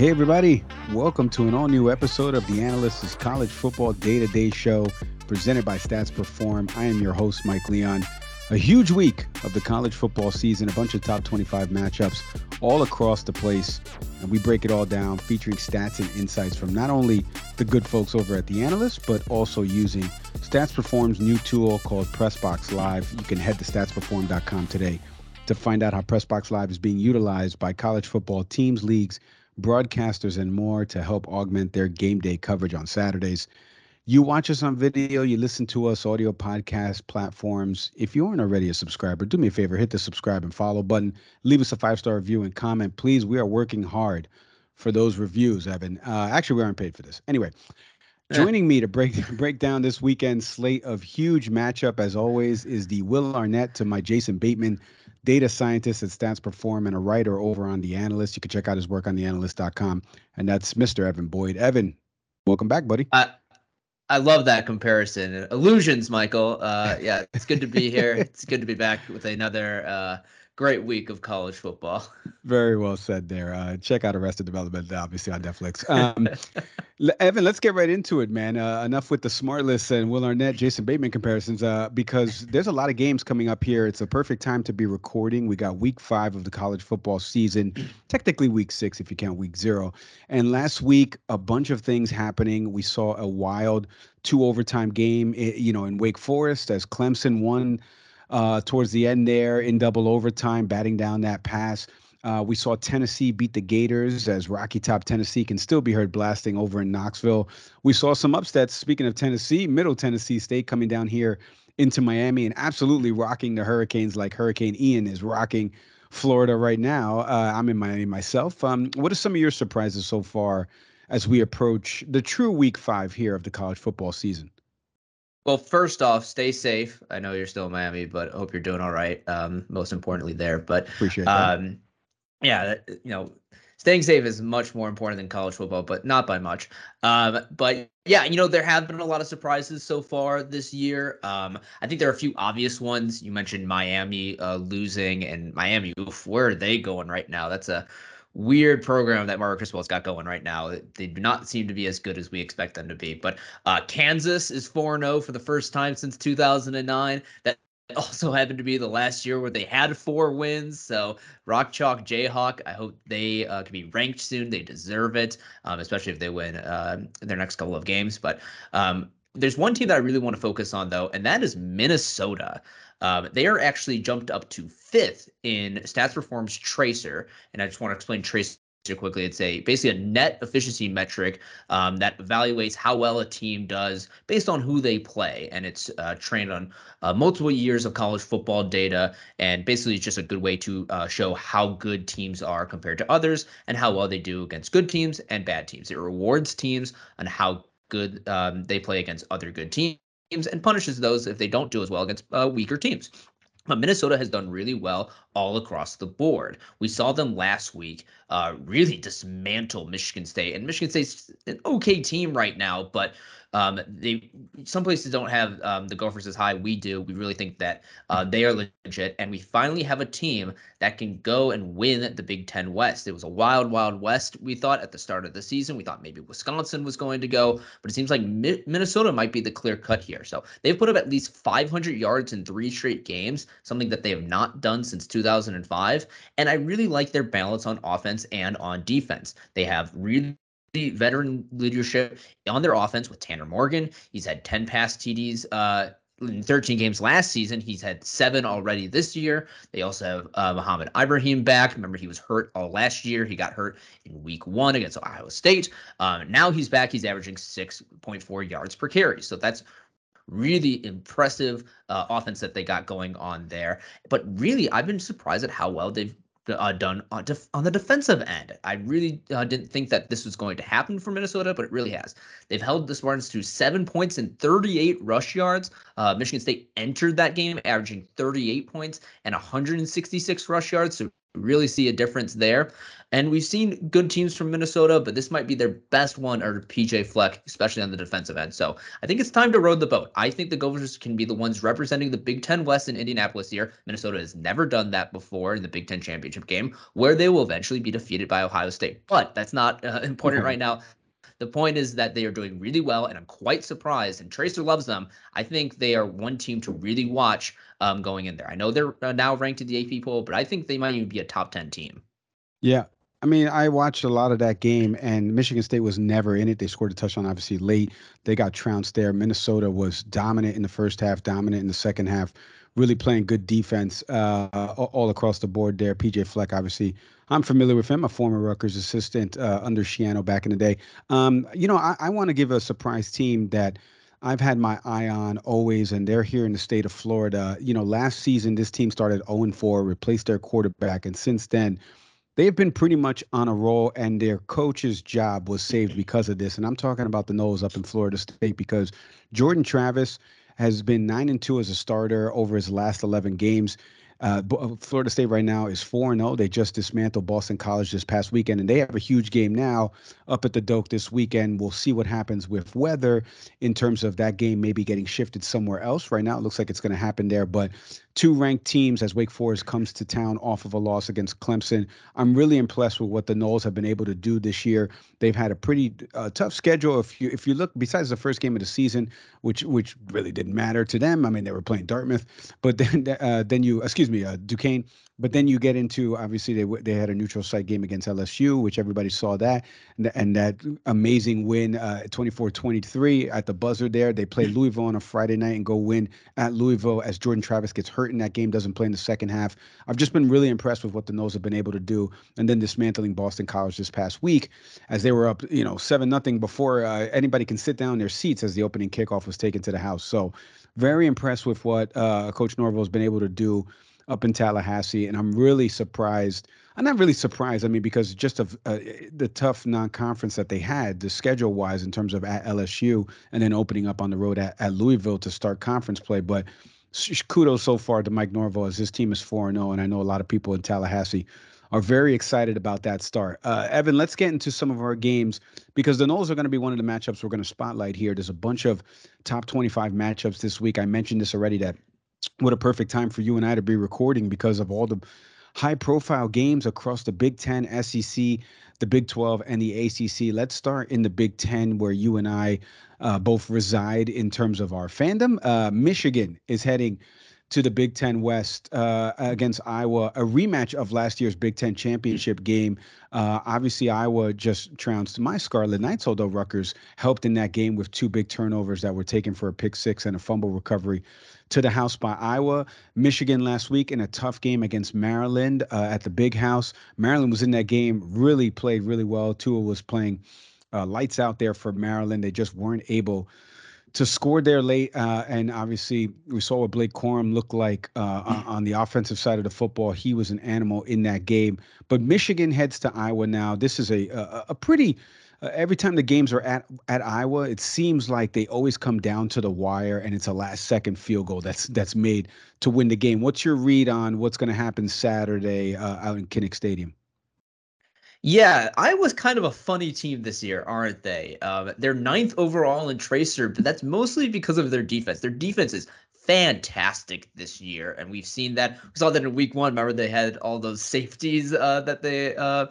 Hey, everybody. Welcome to an all new episode of the Analyst's College Football Day to Day Show presented by Stats Perform. I am your host, Mike Leon. A huge week of the college football season, a bunch of top 25 matchups all across the place. And we break it all down, featuring stats and insights from not only the good folks over at the Analyst, but also using Stats Perform's new tool called Pressbox Live. You can head to statsperform.com today to find out how Pressbox Live is being utilized by college football teams, leagues, broadcasters, and more to help augment their game day coverage on Saturdays. You watch us on video, you listen to us audio podcast platforms. If you aren't already a subscriber, do me a favor, hit the subscribe and follow button. Leave us a five star review and comment, please. We are working hard for those reviews, Evan. Uh, actually, we aren't paid for this. Anyway, joining me to break break down this weekend's slate of huge matchup, as always, is the Will Arnett to my Jason Bateman data scientist at Stats Perform and a writer over on The Analyst. You can check out his work on theanalyst.com. And that's Mr. Evan Boyd. Evan, welcome back, buddy. I, I love that comparison. Illusions, Michael. Uh, yeah, it's good to be here. it's good to be back with another uh, great week of college football. Very well said there. Uh, check out Arrested Development, obviously on Netflix. Um, Evan, let's get right into it, man. Uh, enough with the smart list and Will Arnett, Jason Bateman comparisons, uh, because there's a lot of games coming up here. It's a perfect time to be recording. We got week five of the college football season, technically week six if you count week zero. And last week, a bunch of things happening. We saw a wild two overtime game, eh, you know, in Wake Forest as Clemson won uh, towards the end there in double overtime, batting down that pass. Uh, we saw Tennessee beat the Gators as Rocky Top Tennessee can still be heard blasting over in Knoxville. We saw some upsets. Speaking of Tennessee, Middle Tennessee State coming down here into Miami and absolutely rocking the Hurricanes like Hurricane Ian is rocking Florida right now. Uh, I'm in Miami myself. Um, what are some of your surprises so far as we approach the true week five here of the college football season? Well, first off, stay safe. I know you're still in Miami, but I hope you're doing all right. Um, most importantly, there. But appreciate that. Um, yeah, you know, staying safe is much more important than college football, but not by much. Um, but yeah, you know, there have been a lot of surprises so far this year. Um, I think there are a few obvious ones. You mentioned Miami uh, losing, and Miami, oof, where are they going right now? That's a weird program that Mario Cristobal's got going right now. They do not seem to be as good as we expect them to be. But uh, Kansas is 4 0 for the first time since 2009. That also happened to be the last year where they had four wins. So Rock Chalk Jayhawk, I hope they uh, can be ranked soon. They deserve it, um, especially if they win uh, their next couple of games. But um, there's one team that I really want to focus on, though, and that is Minnesota. Um, they are actually jumped up to fifth in Stats Perform's Tracer, and I just want to explain Tracer quickly. It's a basically a net efficiency metric um, that evaluates how well a team does based on who they play, and it's uh, trained on uh, multiple years of college football data, and basically it's just a good way to uh, show how good teams are compared to others and how well they do against good teams and bad teams. It rewards teams on how good um, they play against other good teams and punishes those if they don't do as well against uh, weaker teams. But Minnesota has done really well all across the board. We saw them last week uh, really dismantle Michigan State, and Michigan State's an okay team right now, but um, they some places don't have um, the Gophers as high. We do. We really think that uh, they are legit, and we finally have a team that can go and win the Big Ten West. It was a wild, wild West. We thought at the start of the season. We thought maybe Wisconsin was going to go, but it seems like Mi- Minnesota might be the clear cut here. So they've put up at least 500 yards in three straight games, something that they have not done since 2005. And I really like their balance on offense and on defense. They have really veteran leadership on their offense with Tanner Morgan. He's had 10 pass TDs uh, in 13 games last season. He's had seven already this year. They also have uh, Mohamed Ibrahim back. Remember, he was hurt all last year. He got hurt in week one against Ohio State. Um, now he's back. He's averaging 6.4 yards per carry. So that's really impressive uh, offense that they got going on there. But really, I've been surprised at how well they've uh, done on, def- on the defensive end. I really uh, didn't think that this was going to happen for Minnesota, but it really has. They've held the Spartans to seven points and 38 rush yards. Uh, Michigan State entered that game averaging 38 points and 166 rush yards. So really see a difference there. And we've seen good teams from Minnesota, but this might be their best one or PJ Fleck, especially on the defensive end. So I think it's time to row the boat. I think the Gophers can be the ones representing the Big Ten West in Indianapolis here. Minnesota has never done that before in the Big Ten championship game, where they will eventually be defeated by Ohio State. But that's not uh, important right now. The point is that they are doing really well, and I'm quite surprised. And Tracer loves them. I think they are one team to really watch um, going in there. I know they're uh, now ranked in the AP poll, but I think they might even be a top 10 team. Yeah, I mean, I watched a lot of that game, and Michigan State was never in it. They scored a touchdown, obviously, late. They got trounced there. Minnesota was dominant in the first half, dominant in the second half, really playing good defense uh, all across the board there. PJ Fleck, obviously, I'm familiar with him, a former Rutgers assistant uh, under Schiano back in the day. Um, you know, I, I want to give a surprise team that I've had my eye on always, and they're here in the state of Florida. You know, last season, this team started 0 4, replaced their quarterback, and since then, they've been pretty much on a roll, and their coach's job was saved because of this. And I'm talking about the Noles up in Florida State because Jordan Travis has been nine and two as a starter over his last 11 games. Uh, uh, Florida State right now is 4 0. They just dismantled Boston College this past weekend, and they have a huge game now up at the Doak this weekend. We'll see what happens with weather in terms of that game maybe getting shifted somewhere else. Right now, it looks like it's going to happen there, but two ranked teams as Wake Forest comes to town off of a loss against Clemson. I'm really impressed with what the Noles have been able to do this year. They've had a pretty uh, tough schedule. If you if you look besides the first game of the season, which which really didn't matter to them. I mean, they were playing Dartmouth, but then uh, then you excuse me, uh, Duquesne. But then you get into obviously they they had a neutral site game against LSU, which everybody saw that, and, and that amazing win, uh, 24-23 at the buzzer there. They play Louisville on a Friday night and go win at Louisville as Jordan Travis gets hurt in that game, doesn't play in the second half. I've just been really impressed with what the Noles have been able to do, and then dismantling Boston College this past week as they were up, you know, seven nothing before uh, anybody can sit down in their seats as the opening kickoff was taken to the house. So very impressed with what uh, Coach Norvell has been able to do up in Tallahassee, and I'm really surprised. I'm not really surprised. I mean, because just of uh, the tough non-conference that they had, the schedule-wise, in terms of at LSU, and then opening up on the road at, at Louisville to start conference play. But kudos so far to Mike Norvell as his team is 4 and 0, and I know a lot of people in Tallahassee are very excited about that start. Uh, Evan, let's get into some of our games because the Noles are going to be one of the matchups we're going to spotlight here. There's a bunch of top 25 matchups this week. I mentioned this already that what a perfect time for you and I to be recording because of all the high profile games across the Big Ten, SEC, the Big 12, and the ACC. Let's start in the Big Ten where you and I uh, both reside in terms of our fandom. Uh, Michigan is heading to the Big Ten West uh, against Iowa, a rematch of last year's Big Ten championship game. Uh, obviously, Iowa just trounced my Scarlet Knights, although Rutgers helped in that game with two big turnovers that were taken for a pick six and a fumble recovery to the house by Iowa. Michigan last week in a tough game against Maryland uh, at the Big House. Maryland was in that game, really played really well. Tua was playing uh, lights out there for Maryland. They just weren't able to score there late, uh, and obviously we saw what Blake Corum looked like uh, on the offensive side of the football. He was an animal in that game. But Michigan heads to Iowa now. This is a a, a pretty. Uh, every time the games are at at Iowa, it seems like they always come down to the wire, and it's a last second field goal that's that's made to win the game. What's your read on what's going to happen Saturday uh, out in Kinnick Stadium? Yeah, Iowa's kind of a funny team this year, aren't they? Um, they're ninth overall in Tracer, but that's mostly because of their defense. Their defense is fantastic this year, and we've seen that. We saw that in Week One. Remember, they had all those safeties uh, that they uh,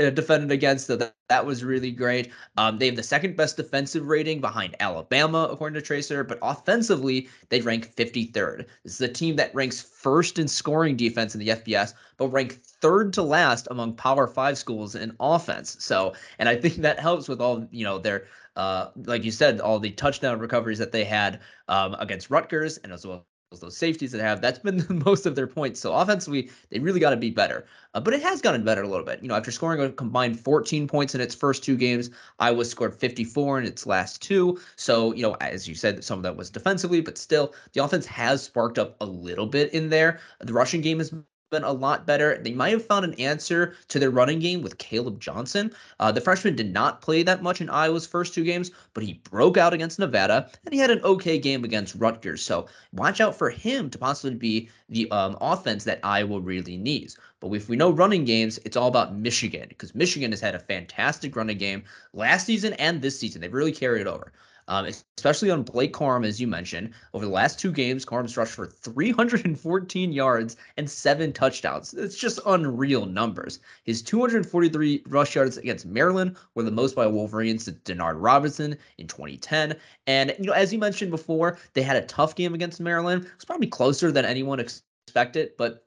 uh, defended against, so that, that was really great. Um, they have the second best defensive rating behind Alabama, according to Tracer, but offensively, they rank 53rd. This is a team that ranks first in scoring defense in the FBS, but rank third to last among Power Five schools in offense. So, and I think that helps with all you know their uh, like you said, all the touchdown recoveries that they had um, against Rutgers and as well those safeties that have, that's been most of their points. So offensively, they really got to be better. Uh, but it has gotten better a little bit. You know, after scoring a combined 14 points in its first two games, Iowa scored 54 in its last two. So, you know, as you said, some of that was defensively, but still, the offense has sparked up a little bit in there. The rushing game has been a lot better. They might have found an answer to their running game with Caleb Johnson. Uh, the freshman did not play that much in Iowa's first two games, but he broke out against Nevada and he had an okay game against Rutgers. So watch out for him to possibly be the um, offense that Iowa really needs. But if we know running games, it's all about Michigan because Michigan has had a fantastic running game last season and this season. They've really carried it over um, especially on Blake Corum, as you mentioned. Over the last two games, Corum's rushed for 314 yards and seven touchdowns. It's just unreal numbers. His 243 rush yards against Maryland were the most by Wolverines to Denard Robinson in 2010. And, you know, as you mentioned before, they had a tough game against Maryland. It's probably closer than anyone expected, but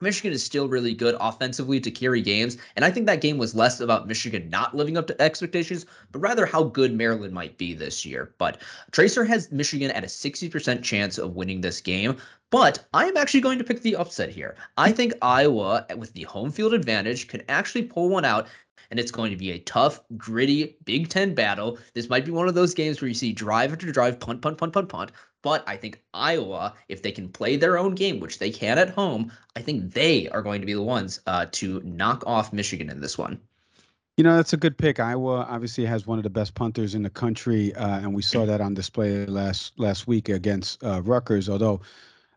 Michigan is still really good offensively to carry games. And I think that game was less about Michigan not living up to expectations, but rather how good Maryland might be this year. But Tracer has Michigan at a 60% chance of winning this game. But I am actually going to pick the upset here. I think Iowa, with the home field advantage, could actually pull one out and it's going to be a tough, gritty Big Ten battle. This might be one of those games where you see drive after drive, punt, punt, punt, punt, punt. But I think Iowa, if they can play their own game, which they can at home, I think they are going to be the ones uh, to knock off Michigan in this one. You know, that's a good pick. Iowa obviously has one of the best punters in the country, uh, and we saw that on display last last week against uh, Rutgers. Although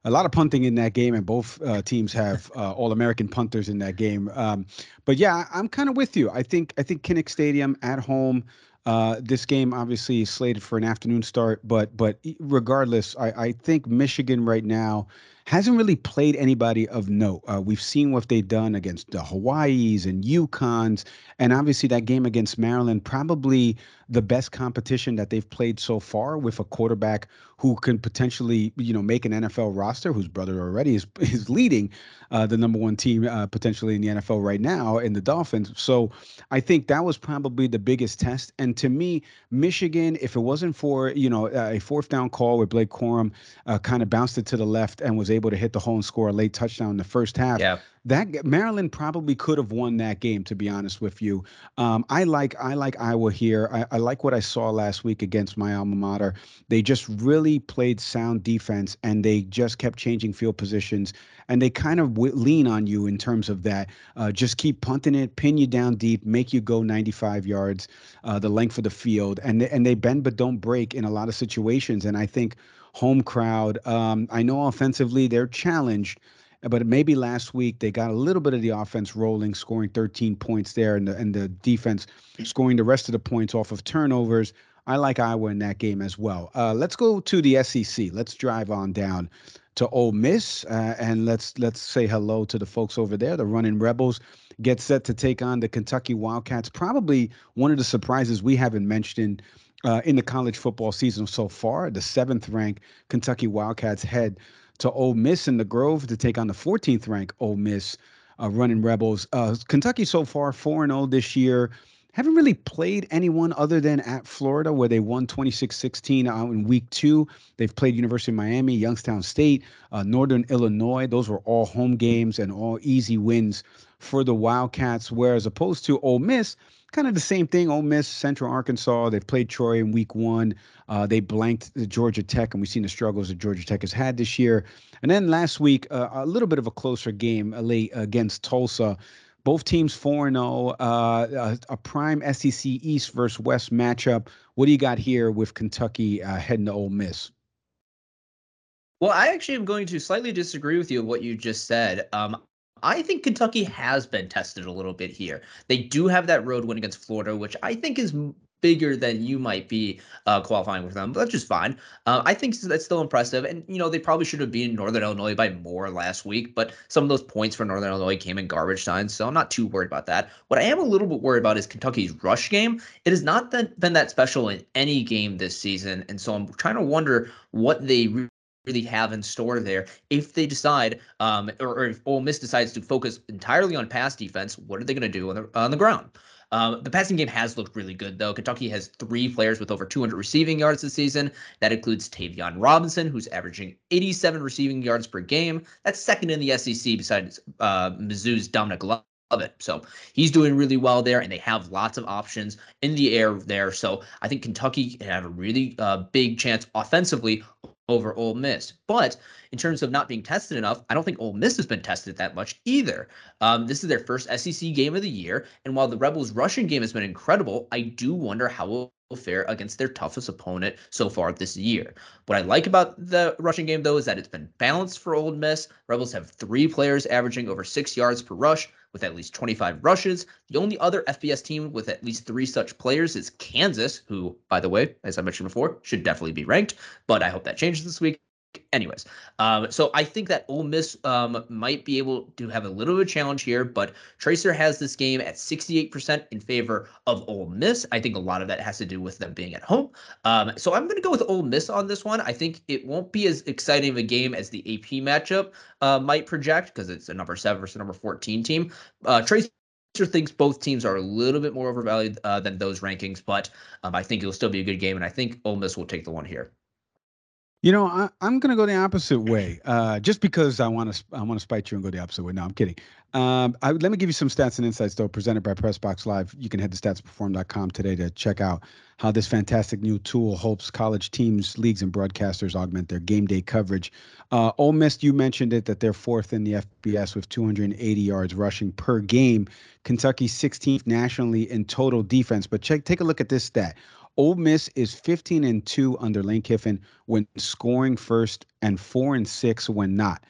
a lot of punting in that game, and both uh, teams have uh, All American punters in that game. Um, but yeah, I'm kind of with you. I think I think Kinnick Stadium at home uh, this game obviously is slated for an afternoon start, but but regardless, I, I think Michigan right now hasn't really played anybody of note. Uh, we've seen what they've done against the Hawaii's and UConns, and obviously that game against Maryland, probably the best competition that they've played so far with a quarterback who can potentially, you know, make an NFL roster, whose brother already is is leading uh, the number one team uh, potentially in the NFL right now in the Dolphins. So I think that was probably the biggest test. And to me, Michigan, if it wasn't for you know a fourth down call where Blake Corum uh, kind of bounced it to the left and was able to hit the hole and score a late touchdown in the first half. Yeah. That Maryland probably could have won that game, to be honest with you. Um, I like I like Iowa here. I, I like what I saw last week against my alma mater. They just really played sound defense, and they just kept changing field positions, and they kind of w- lean on you in terms of that. Uh, just keep punting it, pin you down deep, make you go 95 yards, uh, the length of the field, and and they bend but don't break in a lot of situations. And I think home crowd. Um, I know offensively they're challenged, but maybe last week they got a little bit of the offense rolling, scoring 13 points there, and the and the defense scoring the rest of the points off of turnovers. I like Iowa in that game as well. Uh, let's go to the SEC. Let's drive on down to Ole Miss, uh, and let's let's say hello to the folks over there. The Running Rebels get set to take on the Kentucky Wildcats. Probably one of the surprises we haven't mentioned uh, in the college football season so far. The seventh ranked Kentucky Wildcats head to Ole Miss in the Grove to take on the 14th ranked Ole Miss uh, running Rebels. Uh, Kentucky so far 4 0 this year. Haven't really played anyone other than at Florida, where they won 26 16 out in week two. They've played University of Miami, Youngstown State, uh, Northern Illinois. Those were all home games and all easy wins for the Wildcats. Whereas opposed to Ole Miss, kind of the same thing. Ole Miss, Central Arkansas, they've played Troy in week one. Uh, they blanked the Georgia Tech, and we've seen the struggles that Georgia Tech has had this year. And then last week, uh, a little bit of a closer game uh, late against Tulsa. Both teams 4 0, uh, a prime SEC East versus West matchup. What do you got here with Kentucky uh, heading to Ole Miss? Well, I actually am going to slightly disagree with you of what you just said. Um, I think Kentucky has been tested a little bit here. They do have that road win against Florida, which I think is bigger than you might be uh, qualifying with them, but that's just fine. Uh, I think that's still impressive. And, you know, they probably should have been Northern Illinois by more last week, but some of those points for Northern Illinois came in garbage time, so I'm not too worried about that. What I am a little bit worried about is Kentucky's rush game. It has not been, been that special in any game this season, and so I'm trying to wonder what they really have in store there. If they decide, um, or, or, if Ole Miss decides to focus entirely on pass defense, what are they going to do on the on the ground? Um, the passing game has looked really good, though. Kentucky has three players with over 200 receiving yards this season. That includes Tayvion Robinson, who's averaging 87 receiving yards per game. That's second in the SEC besides uh, Mizzou's Dominic Love it. So he's doing really well there, and they have lots of options in the air there. So I think Kentucky can have a really uh, big chance offensively over Ole Miss. But in terms of not being tested enough, I don't think Ole Miss has been tested that much either. Um, this is their first SEC game of the year, and while the Rebels' rushing game has been incredible, I do wonder how fare against their toughest opponent so far this year. What I like about the rushing game, though, is that it's been balanced for Ole Miss. Rebels have three players averaging over six yards per rush with at least 25 rushes. The only other FBS team with at least three such players is Kansas, who, by the way, as I mentioned before, should definitely be ranked, but I hope that changes this week. Anyways, um, so I think that Ole Miss um, might be able to have a little bit of a challenge here, but Tracer has this game at 68% in favor of Ole Miss. I think a lot of that has to do with them being at home. Um, so I'm going to go with Ole Miss on this one. I think it won't be as exciting of a game as the AP matchup uh, might project because it's a number seven versus a number 14 team. Uh, Tracer thinks both teams are a little bit more overvalued uh, than those rankings, but um, I think it'll still be a good game, and I think Ole Miss will take the one here. You know, I, am going to go the opposite way, uh, just because I want to. I want to spite you and go the opposite way. No, I'm kidding. Um, I, let me give you some stats and insights, though, presented by PressBox Live. You can head to statsperform.com today to check out how this fantastic new tool helps college teams, leagues, and broadcasters augment their game day coverage. Uh, Ole Miss, you mentioned it that they're fourth in the FBS with 280 yards rushing per game. Kentucky 16th nationally in total defense. But check, take a look at this stat. Ole Miss is 15 and 2 under Lane Kiffin when scoring first and 4 and 6 when not.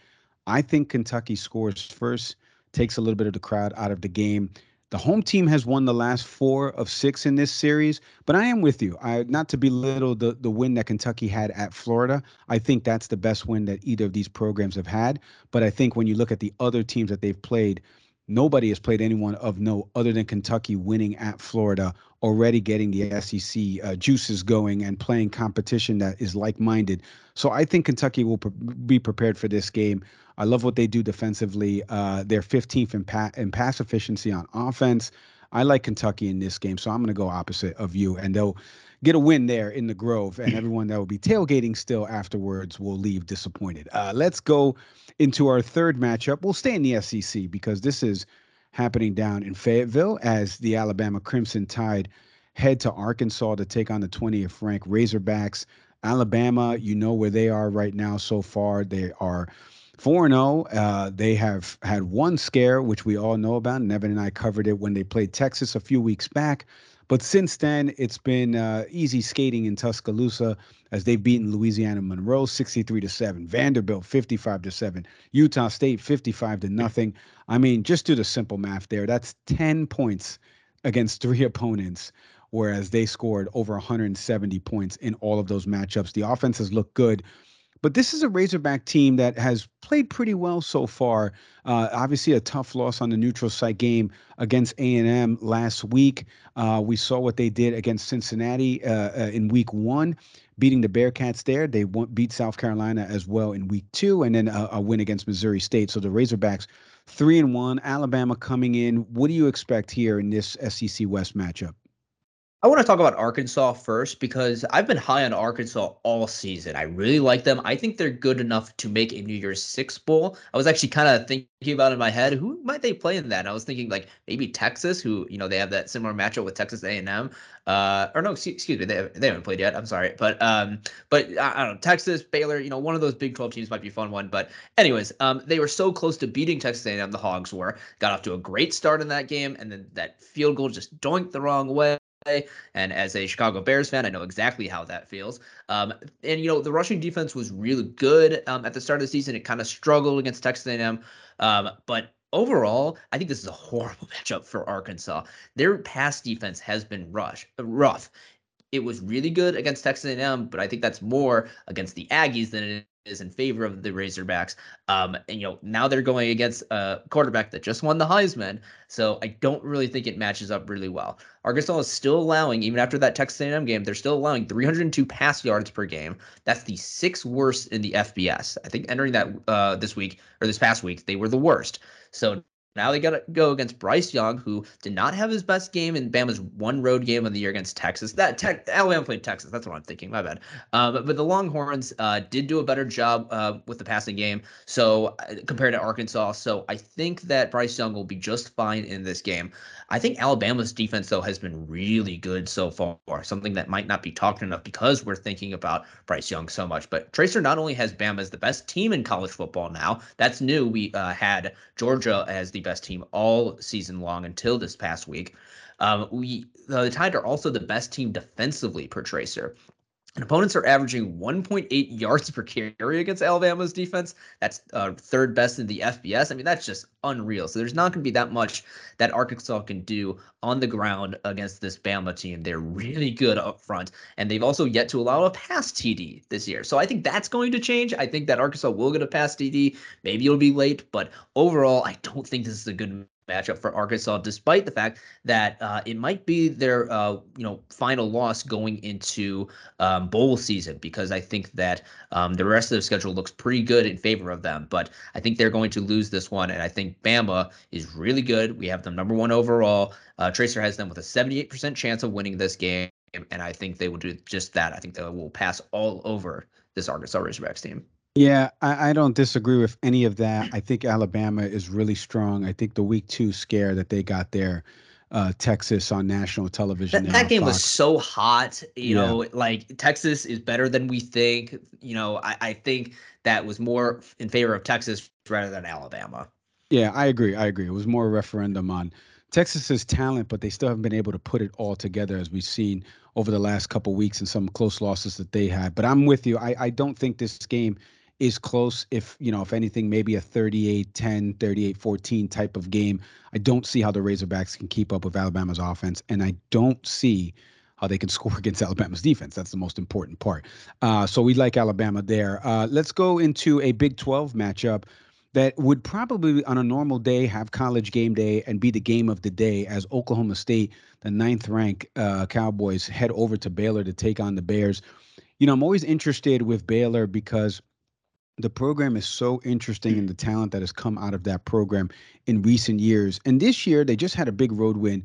I think Kentucky scores first, takes a little bit of the crowd out of the game. The home team has won the last four of six in this series, but I am with you. I not to belittle the the win that Kentucky had at Florida. I think that's the best win that either of these programs have had. But I think when you look at the other teams that they've played, nobody has played anyone of note other than Kentucky winning at Florida, already getting the SEC uh, juices going and playing competition that is like-minded. So I think Kentucky will pre- be prepared for this game. I love what they do defensively. Uh, they're 15th in, pa- in pass efficiency on offense. I like Kentucky in this game, so I'm going to go opposite of you, and they'll get a win there in the Grove, and everyone that will be tailgating still afterwards will leave disappointed. Uh, let's go into our third matchup. We'll stay in the SEC because this is happening down in Fayetteville as the Alabama Crimson Tide head to Arkansas to take on the 20th ranked Razorbacks. Alabama, you know where they are right now so far. They are 4 0. Uh, they have had one scare, which we all know about. Nevin and I covered it when they played Texas a few weeks back. But since then, it's been uh, easy skating in Tuscaloosa as they've beaten Louisiana Monroe 63 to 7, Vanderbilt 55 to 7, Utah State 55 to nothing. I mean, just do the simple math there. That's 10 points against three opponents, whereas they scored over 170 points in all of those matchups. The offenses look good. But this is a Razorback team that has played pretty well so far. Uh, obviously, a tough loss on the neutral site game against A&M last week. Uh, we saw what they did against Cincinnati uh, uh in week one, beating the Bearcats there. They won- beat South Carolina as well in week two, and then a, a win against Missouri State. So the Razorbacks, three and one. Alabama coming in. What do you expect here in this SEC West matchup? I want to talk about Arkansas first because I've been high on Arkansas all season. I really like them. I think they're good enough to make a New Year's Six bowl. I was actually kind of thinking about in my head who might they play in that. And I was thinking like maybe Texas, who you know they have that similar matchup with Texas A&M. Uh, or no, excuse, me, they, they haven't played yet. I'm sorry, but um, but I, I don't know Texas, Baylor. You know, one of those Big 12 teams might be a fun one. But anyways, um, they were so close to beating Texas A&M. The Hogs were got off to a great start in that game, and then that field goal just doinked the wrong way. And as a Chicago Bears fan, I know exactly how that feels. Um, and you know, the rushing defense was really good um, at the start of the season. It kind of struggled against Texas A&M, um, but overall, I think this is a horrible matchup for Arkansas. Their pass defense has been rush rough. It was really good against Texas A&M, but I think that's more against the Aggies than it is in favor of the Razorbacks. Um, and you know now they're going against a quarterback that just won the Heisman, so I don't really think it matches up really well. Arkansas is still allowing, even after that Texas A&M game, they're still allowing 302 pass yards per game. That's the sixth worst in the FBS. I think entering that uh, this week or this past week, they were the worst. So now they got to go against Bryce Young, who did not have his best game in Bama's one road game of the year against Texas. That tech, Alabama played Texas. That's what I'm thinking. My bad. Uh, but, but the Longhorns uh, did do a better job uh, with the passing game. So uh, compared to Arkansas, so I think that Bryce Young will be just fine in this game. I think Alabama's defense though has been really good so far. Something that might not be talked enough because we're thinking about Bryce Young so much. But Tracer not only has Bama as the best team in college football now. That's new. We uh, had Georgia as the best team all season long until this past week. Um, we the Tide are also the best team defensively per Tracer. And opponents are averaging 1.8 yards per carry against Alabama's defense. That's uh, third best in the FBS. I mean, that's just unreal. So there's not going to be that much that Arkansas can do on the ground against this Bama team. They're really good up front, and they've also yet to allow a pass TD this year. So I think that's going to change. I think that Arkansas will get a pass TD. Maybe it'll be late, but overall, I don't think this is a good matchup for Arkansas, despite the fact that uh, it might be their uh, you know final loss going into um, bowl season because I think that um, the rest of the schedule looks pretty good in favor of them. But I think they're going to lose this one, and I think Bama is really good. We have them number one overall. Uh, Tracer has them with a 78% chance of winning this game, and I think they will do just that. I think they will pass all over this Arkansas Razorbacks team. Yeah, I, I, don't disagree with any of that. I think Alabama is really strong. I think the week two scare that they got there, uh, Texas on national television. That, that game Fox. was so hot. You yeah. know, like Texas is better than we think. You know, I, I think that was more in favor of Texas rather than Alabama. Yeah, I agree. I agree. It was more a referendum on Texas's talent, but they still haven't been able to put it all together as we've seen over the last couple weeks and some close losses that they had. But I'm with you. I, I don't think this game is close if you know if anything maybe a 38-10 38-14 type of game. I don't see how the razorbacks can keep up with alabama's offense and i don't see how they can score against alabama's defense. That's the most important part. Uh, so we like alabama there. Uh, let's go into a big 12 matchup that would probably on a normal day have college game day and be the game of the day as oklahoma state the ninth ranked uh, cowboys head over to baylor to take on the bears. You know i'm always interested with baylor because the program is so interesting and the talent that has come out of that program in recent years. And this year, they just had a big road win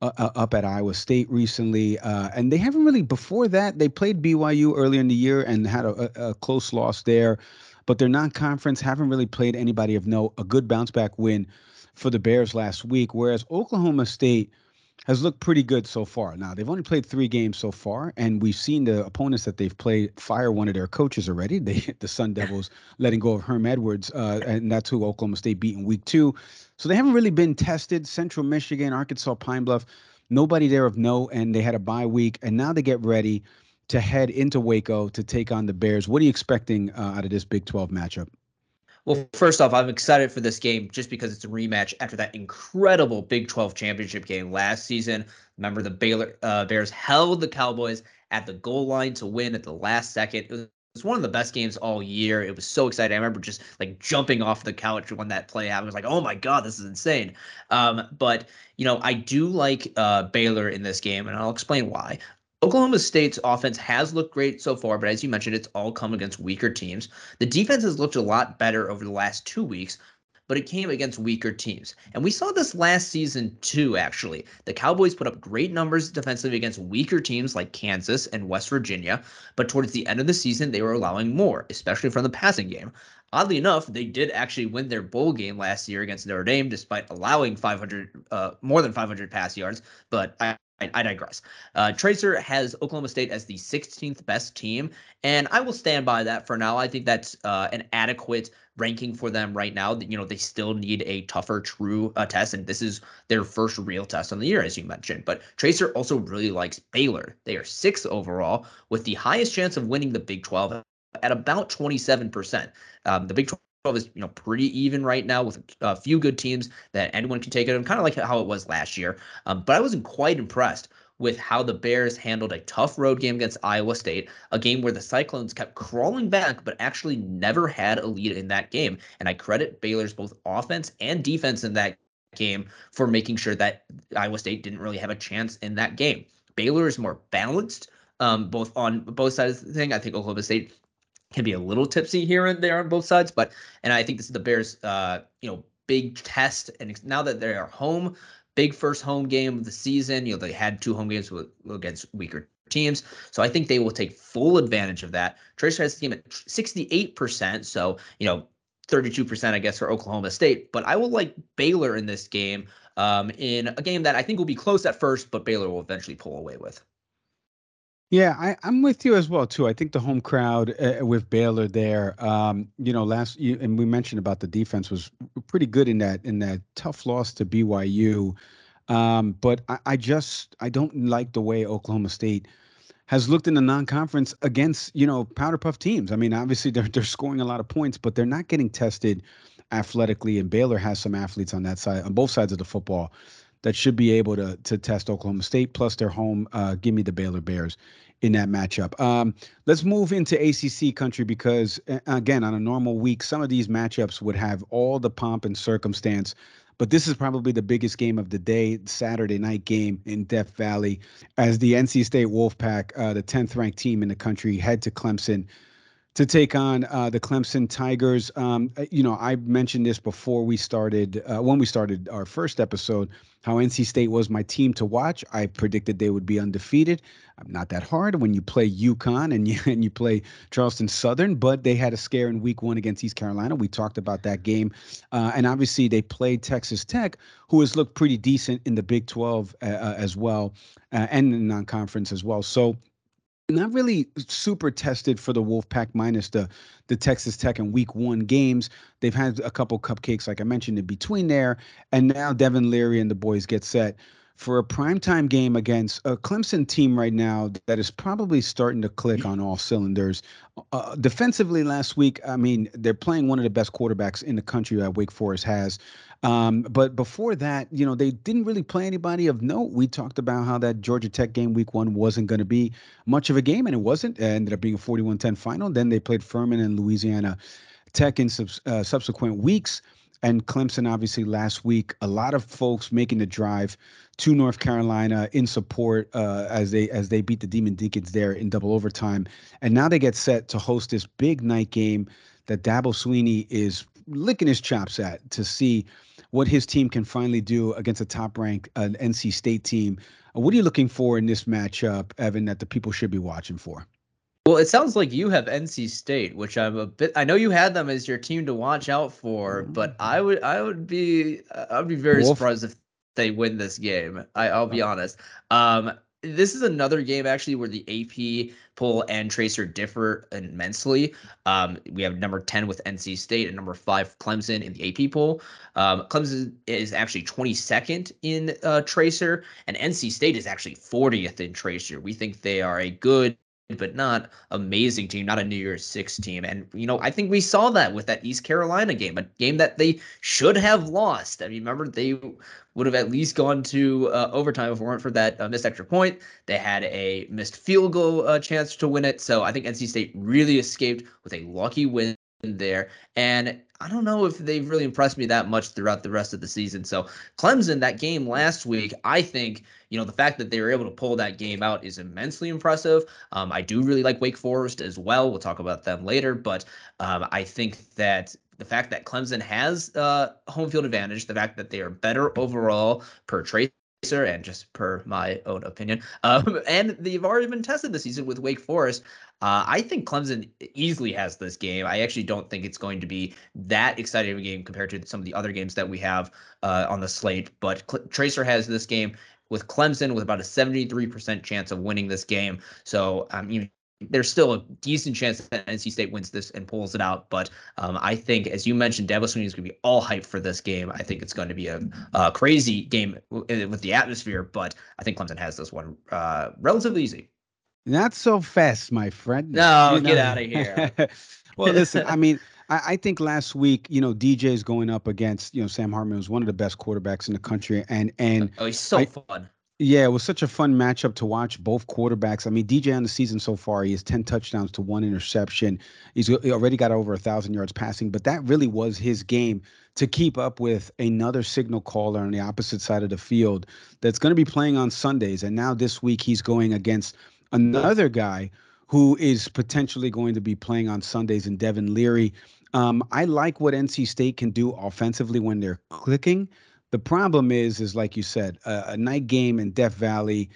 uh, uh, up at Iowa State recently, uh, and they haven't really. Before that, they played BYU earlier in the year and had a, a close loss there, but their non-conference haven't really played anybody of note. A good bounce back win for the Bears last week, whereas Oklahoma State has looked pretty good so far. Now they've only played three games so far, and we've seen the opponents that they've played fire one of their coaches already. They hit the Sun Devils, letting go of Herm Edwards, uh, and that's who Oklahoma State beat in Week Two. So they haven't really been tested. Central Michigan, Arkansas, Pine Bluff, nobody there of note, and they had a bye week, and now they get ready to head into Waco to take on the Bears. What are you expecting uh, out of this Big 12 matchup? Well, first off, I'm excited for this game just because it's a rematch after that incredible Big 12 championship game last season. Remember, the Baylor uh, Bears held the Cowboys at the goal line to win at the last second. It was one of the best games all year. It was so exciting. I remember just like jumping off the couch when that play happened. I was like, oh my God, this is insane. Um, but, you know, I do like uh, Baylor in this game, and I'll explain why. Oklahoma State's offense has looked great so far, but as you mentioned, it's all come against weaker teams. The defense has looked a lot better over the last two weeks, but it came against weaker teams. And we saw this last season too, actually. The Cowboys put up great numbers defensively against weaker teams like Kansas and West Virginia, but towards the end of the season, they were allowing more, especially from the passing game. Oddly enough, they did actually win their bowl game last year against Notre Dame, despite allowing 500, uh, more than 500 pass yards. But I, I, digress. Uh, Tracer has Oklahoma State as the 16th best team, and I will stand by that for now. I think that's uh, an adequate ranking for them right now. You know, they still need a tougher, true uh, test, and this is their first real test on the year, as you mentioned. But Tracer also really likes Baylor. They are sixth overall, with the highest chance of winning the Big 12 at about 27%. Um, the Big 12 is you know pretty even right now with a few good teams that anyone can take it. And kind of like how it was last year. Um, but I wasn't quite impressed with how the Bears handled a tough road game against Iowa State, a game where the Cyclones kept crawling back, but actually never had a lead in that game. And I credit Baylor's both offense and defense in that game for making sure that Iowa State didn't really have a chance in that game. Baylor is more balanced, um, both on both sides of the thing. I think Oklahoma State can be a little tipsy here and there on both sides, but and I think this is the Bears, uh, you know, big test, and now that they are home, big first home game of the season. You know, they had two home games with, against weaker teams. So I think they will take full advantage of that. Tracer has the game at 68%. So, you know, 32%, I guess, for Oklahoma State. But I will like Baylor in this game um, in a game that I think will be close at first, but Baylor will eventually pull away with. Yeah, I, I'm with you as well too. I think the home crowd uh, with Baylor there, um, you know, last you, and we mentioned about the defense was pretty good in that in that tough loss to BYU. Um, but I, I just I don't like the way Oklahoma State has looked in the non-conference against you know powder puff teams. I mean, obviously they're they're scoring a lot of points, but they're not getting tested athletically. And Baylor has some athletes on that side on both sides of the football that should be able to to test Oklahoma State. Plus, their home. Uh, give me the Baylor Bears in that matchup. Um, let's move into ACC country because again, on a normal week, some of these matchups would have all the pomp and circumstance. But this is probably the biggest game of the day, Saturday night game in Death Valley, as the NC State Wolfpack, uh, the 10th ranked team in the country, head to Clemson to take on uh, the Clemson Tigers. Um, uh, you know, I mentioned this before we started, uh, when we started our first episode, how NC State was my team to watch. I predicted they would be undefeated. I'm not that hard when you play UConn and you and you play Charleston Southern, but they had a scare in Week One against East Carolina. We talked about that game, uh, and obviously they played Texas Tech, who has looked pretty decent in the Big 12 uh, uh, as well, and in non-conference as well. So not really super tested for the Wolfpack minus the the Texas Tech and Week One games. They've had a couple cupcakes, like I mentioned, in between there, and now Devin Leary and the boys get set for a primetime game against a Clemson team right now that is probably starting to click on all cylinders. Uh, defensively, last week, I mean, they're playing one of the best quarterbacks in the country that Wake Forest has. Um, but before that, you know, they didn't really play anybody of note. We talked about how that Georgia Tech game week one wasn't going to be much of a game, and it wasn't. It ended up being a 41 10 final. Then they played Furman and Louisiana Tech in sub- uh, subsequent weeks. And Clemson, obviously, last week, a lot of folks making the drive to North Carolina in support uh, as they as they beat the Demon Deacons there in double overtime, and now they get set to host this big night game that Dabo Swinney is licking his chops at to see what his team can finally do against a top-ranked uh, NC State team. What are you looking for in this matchup, Evan, that the people should be watching for? Well, it sounds like you have NC State, which I'm a bit. I know you had them as your team to watch out for, but I would, I would be, I'd be very Wolf. surprised if they win this game. I, I'll be honest. Um, this is another game actually where the AP poll and Tracer differ immensely. Um, we have number 10 with NC State and number five Clemson in the AP poll. Um, Clemson is actually 22nd in uh, Tracer, and NC State is actually 40th in Tracer. We think they are a good but not amazing team, not a New Year's Six team. And, you know, I think we saw that with that East Carolina game, a game that they should have lost. I mean, remember, they would have at least gone to uh, overtime if it weren't for that uh, missed extra point. They had a missed field goal uh, chance to win it. So I think NC State really escaped with a lucky win there. And I don't know if they've really impressed me that much throughout the rest of the season. So Clemson, that game last week, I think you know the fact that they were able to pull that game out is immensely impressive. Um, I do really like Wake Forest as well. We'll talk about them later, but um, I think that the fact that Clemson has uh, home field advantage, the fact that they are better overall per trace and just per my own opinion. Um, and they've already been tested this season with Wake Forest. Uh, I think Clemson easily has this game. I actually don't think it's going to be that exciting of a game compared to some of the other games that we have uh, on the slate. But Cl- Tracer has this game with Clemson with about a 73% chance of winning this game. So um, there's still a decent chance that NC State wins this and pulls it out. But um, I think, as you mentioned, Dabo Swinney is going to be all hyped for this game. I think it's going to be a, a crazy game with the atmosphere, but I think Clemson has this one uh, relatively easy. Not so fast, my friend. No, you get know. out of here. well, listen, I mean, I, I, think last week, you know, DJ is going up against, you know, Sam Hartman was one of the best quarterbacks in the country, and and oh, he's so I, fun. Yeah, it was such a fun matchup to watch. Both quarterbacks. I mean, DJ on the season so far, he has ten touchdowns to one interception. He's he already got over a thousand yards passing, but that really was his game to keep up with another signal caller on the opposite side of the field that's going to be playing on Sundays. And now this week he's going against another guy who is potentially going to be playing on Sundays in Devin Leary. Um, I like what NC State can do offensively when they're clicking. The problem is, is like you said, a, a night game in Death Valley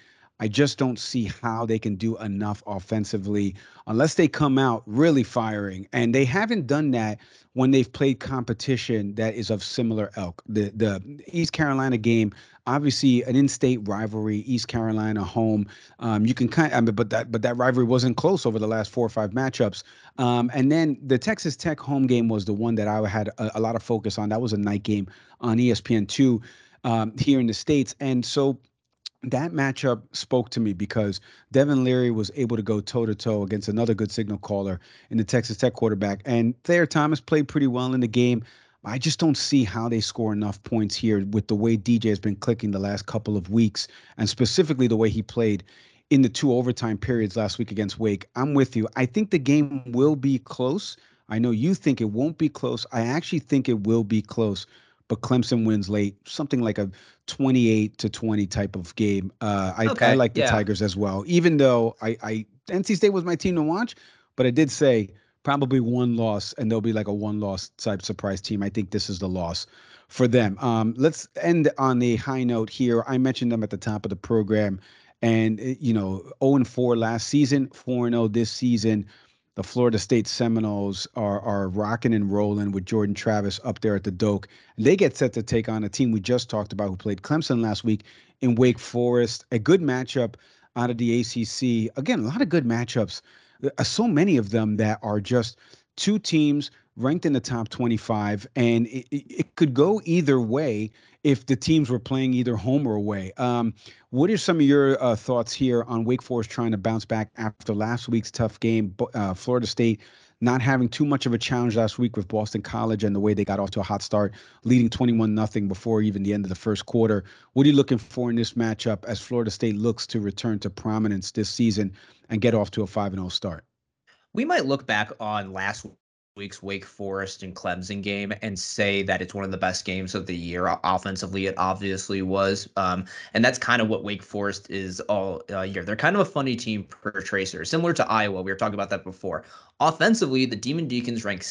I just don't see how they can do enough offensively unless they come out really firing. And they haven't done that when they've played competition that is of similar ilk. The the East Carolina game, obviously an in-state rivalry, East Carolina home. Um, you can kind of, I mean, but that but that rivalry wasn't close over the last four or five matchups. Um, and then the Texas Tech home game was the one that I had a, a lot of focus on. That was a night game on ESPN two um, here in the states, and so that matchup spoke to me because Devin Leary was able to go toe to toe against another good signal caller in the Texas Tech quarterback. And Thayer Thomas played pretty well in the game. I just don't see how they score enough points here with the way DJ has been clicking the last couple of weeks, and specifically the way he played in the two overtime periods last week against Wake. I'm with you. I think the game will be close. I know you think it won't be close. I actually think it will be close but Clemson wins late, something like a 28 to 20 type of game. Uh, I, okay, I like the yeah. Tigers as well, even though I, I NC State was my team to watch, but I did say probably one loss, and they'll be like a one loss type surprise team. I think this is the loss for them. Um, let's end on a high note here. I mentioned them at the top of the program, and eh, you know, 0 and 4 last season, 4 and 0 this season the Florida State Seminoles are are rocking and rolling with Jordan Travis up there at the Doak. They get set to take on a team we just talked about who played Clemson last week in Wake Forest. A good matchup out of the ACC. Again, a lot of good matchups. Uh, so many of them that are just two teams ranked in the top 25, and it, it could go either way if the teams were playing either home or away. Um, what are some of your uh, thoughts here on Wake Forest trying to bounce back after last week's tough game? Uh, Florida State not having too much of a challenge last week with Boston College and the way they got off to a hot start, leading 21 nothing before even the end of the first quarter. What are you looking for in this matchup as Florida State looks to return to prominence this season and get off to a 5 0 start? We might look back on last week's Wake Forest and Clemson game and say that it's one of the best games of the year. Offensively, it obviously was. Um, and that's kind of what Wake Forest is all uh, year. They're kind of a funny team per TRACR, similar to Iowa. We were talking about that before. Offensively, the Demon Deacons rank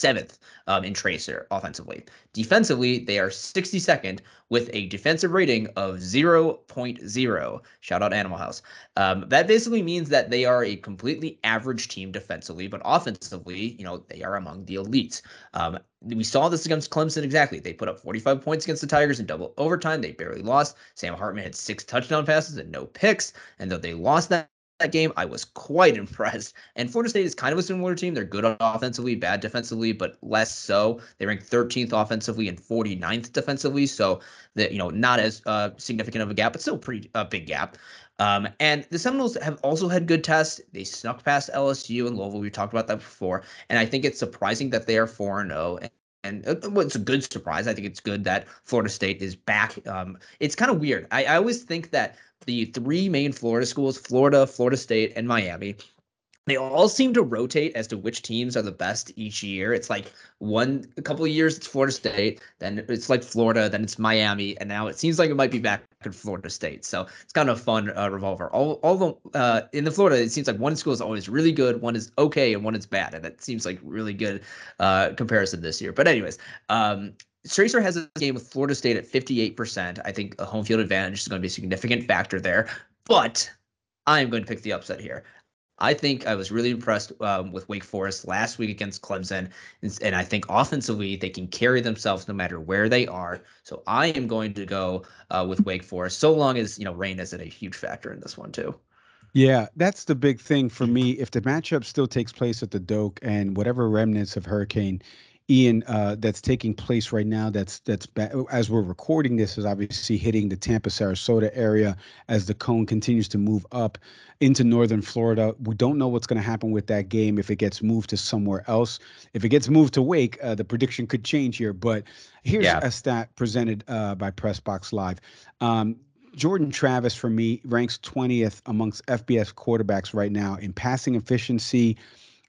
seventh um, in TRACR offensively. Defensively, they are 62nd with a defensive rating of 0.0. Shout out Animal House. Um, that basically means that they are a completely average team defensively, but offensively, you know, they are among the elites. Um, we saw this against Clemson exactly. They put up 45 points against the Tigers in double overtime. They barely lost. Sam Hartman had six touchdown passes and no picks. And though they lost that that game, I was quite impressed. And Florida State is kind of a similar team. They're good offensively, bad defensively, but less so. They rank 13th offensively and 49th defensively, so that you know not as uh, significant of a gap, but still pretty a uh, big gap. Um, and the Seminoles have also had good tests. They snuck past LSU and Louisville. We talked about that before, and I think it's surprising that they are four and zero. Oh and uh, well, it's a good surprise. I think it's good that Florida State is back. Um, it's kind of weird. I, I always think that the three main Florida schools, Florida, Florida State, and Miami, they all seem to rotate as to which teams are the best each year. It's like one a couple of years it's Florida State, then it's like Florida, then it's Miami, and now it seems like it might be back in Florida State. So it's kind of a fun uh, revolver. All all the uh, in the Florida, it seems like one school is always really good, one is okay, and one is bad, and that seems like really good uh, comparison this year. But anyways, um, TRACR has a game with Florida State at 58%. I think a home field advantage is going to be a significant factor there. But I am going to pick the upset here. I think I was really impressed um, with Wake Forest last week against Clemson, and, and, I think offensively they can carry themselves no matter where they are. So I am going to go uh, with Wake Forest, so long as you know rain isn't a huge factor in this one too. Yeah, that's the big thing for me. If the matchup still takes place at the Doak and whatever remnants of Hurricane Ian, uh, that's taking place right now. That's that's as we're recording this is obviously hitting the Tampa, Sarasota area as the cone continues to move up into northern Florida. We don't know what's going to happen with that game if it gets moved to somewhere else. If it gets moved to Wake, uh, the prediction could change here. But here's yeah. a stat presented uh, by Pressbox Live. Um, Jordan Travis for me ranks 20th amongst FBS quarterbacks right now in passing efficiency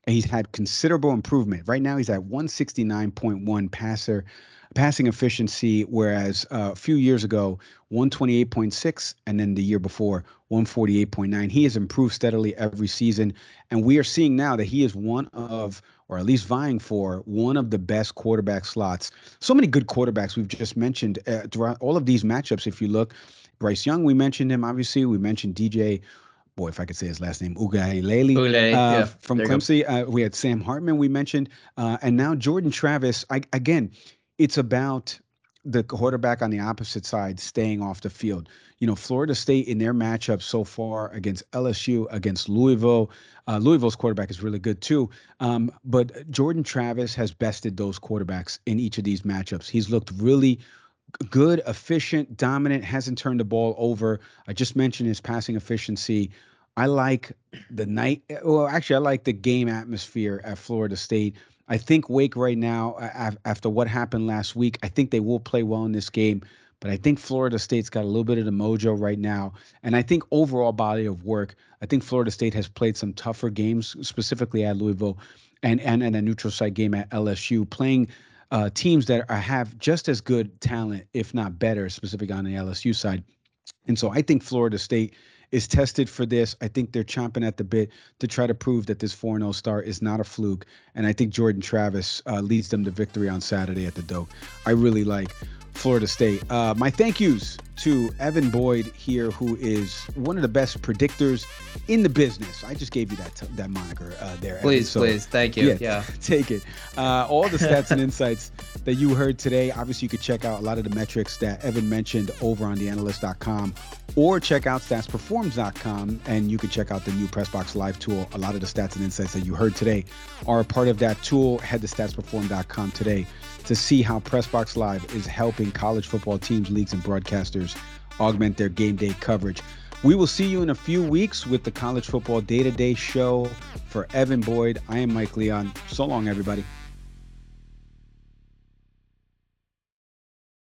he's had considerable improvement. Right now, he's at 169.1 passer passing efficiency, whereas uh, a few years ago, 128.6, and then the year before, 148.9. He has improved steadily every season, and we are seeing now that he is one of or at least vying for one of the best quarterback slots. So many good quarterbacks we've just mentioned uh, throughout all of these matchups. If you look, Bryce Young, we mentioned him. Obviously, we mentioned DJ boy, if I could say his last name, Uiagalelei uh, yeah, from Clemson. Uh, we had Sam Hartman, we mentioned, uh, and now Jordan Travis. I, again, it's about the quarterback on the opposite side staying off the field. You know, Florida State in their matchup so far against LSU, against Louisville. Uh, Louisville's quarterback is really good too. Um, but Jordan Travis has bested those quarterbacks in each of these matchups. He's looked really good, efficient, dominant, hasn't turned the ball over. I just mentioned his passing efficiency. I like the night. Well, actually, I like the game atmosphere at Florida State. I think Wake right now, after what happened last week, I think they will play well in this game. But I think Florida State's got a little bit of the mojo right now. And I think overall body of work, I think Florida State has played some tougher games, specifically at Louisville and, and, and a neutral site game at LSU, playing uh, teams that are, have just as good talent, if not better, specifically on the LSU side. And so I think Florida State is tested for this. I think they're chomping at the bit to try to prove that this 4 0 start is not a fluke. And I think Jordan Travis uh, leads them to victory on Saturday at the Doak. I really like Florida State. Uh, my thank yous to Evan Boyd here, who is one of the best predictors in the business. I just gave you that t- that moniker uh, there. Please, so, please, thank you. Yeah, yeah. take it. Uh, all the stats and insights that you heard today. Obviously, you could check out a lot of the metrics that Evan mentioned over on theanalyst.com or check out statsperforms.com and you can check out the new Pressbox Live tool. A lot of the stats and insights that you heard today are a part of that tool. Head to statsperform.com today to see how Pressbox Live is helping college football teams, leagues, and broadcasters augment their game day coverage. We will see you in a few weeks with the College Football Day to Day show. For Evan Boyd, I am Mike Leon. So long, everybody.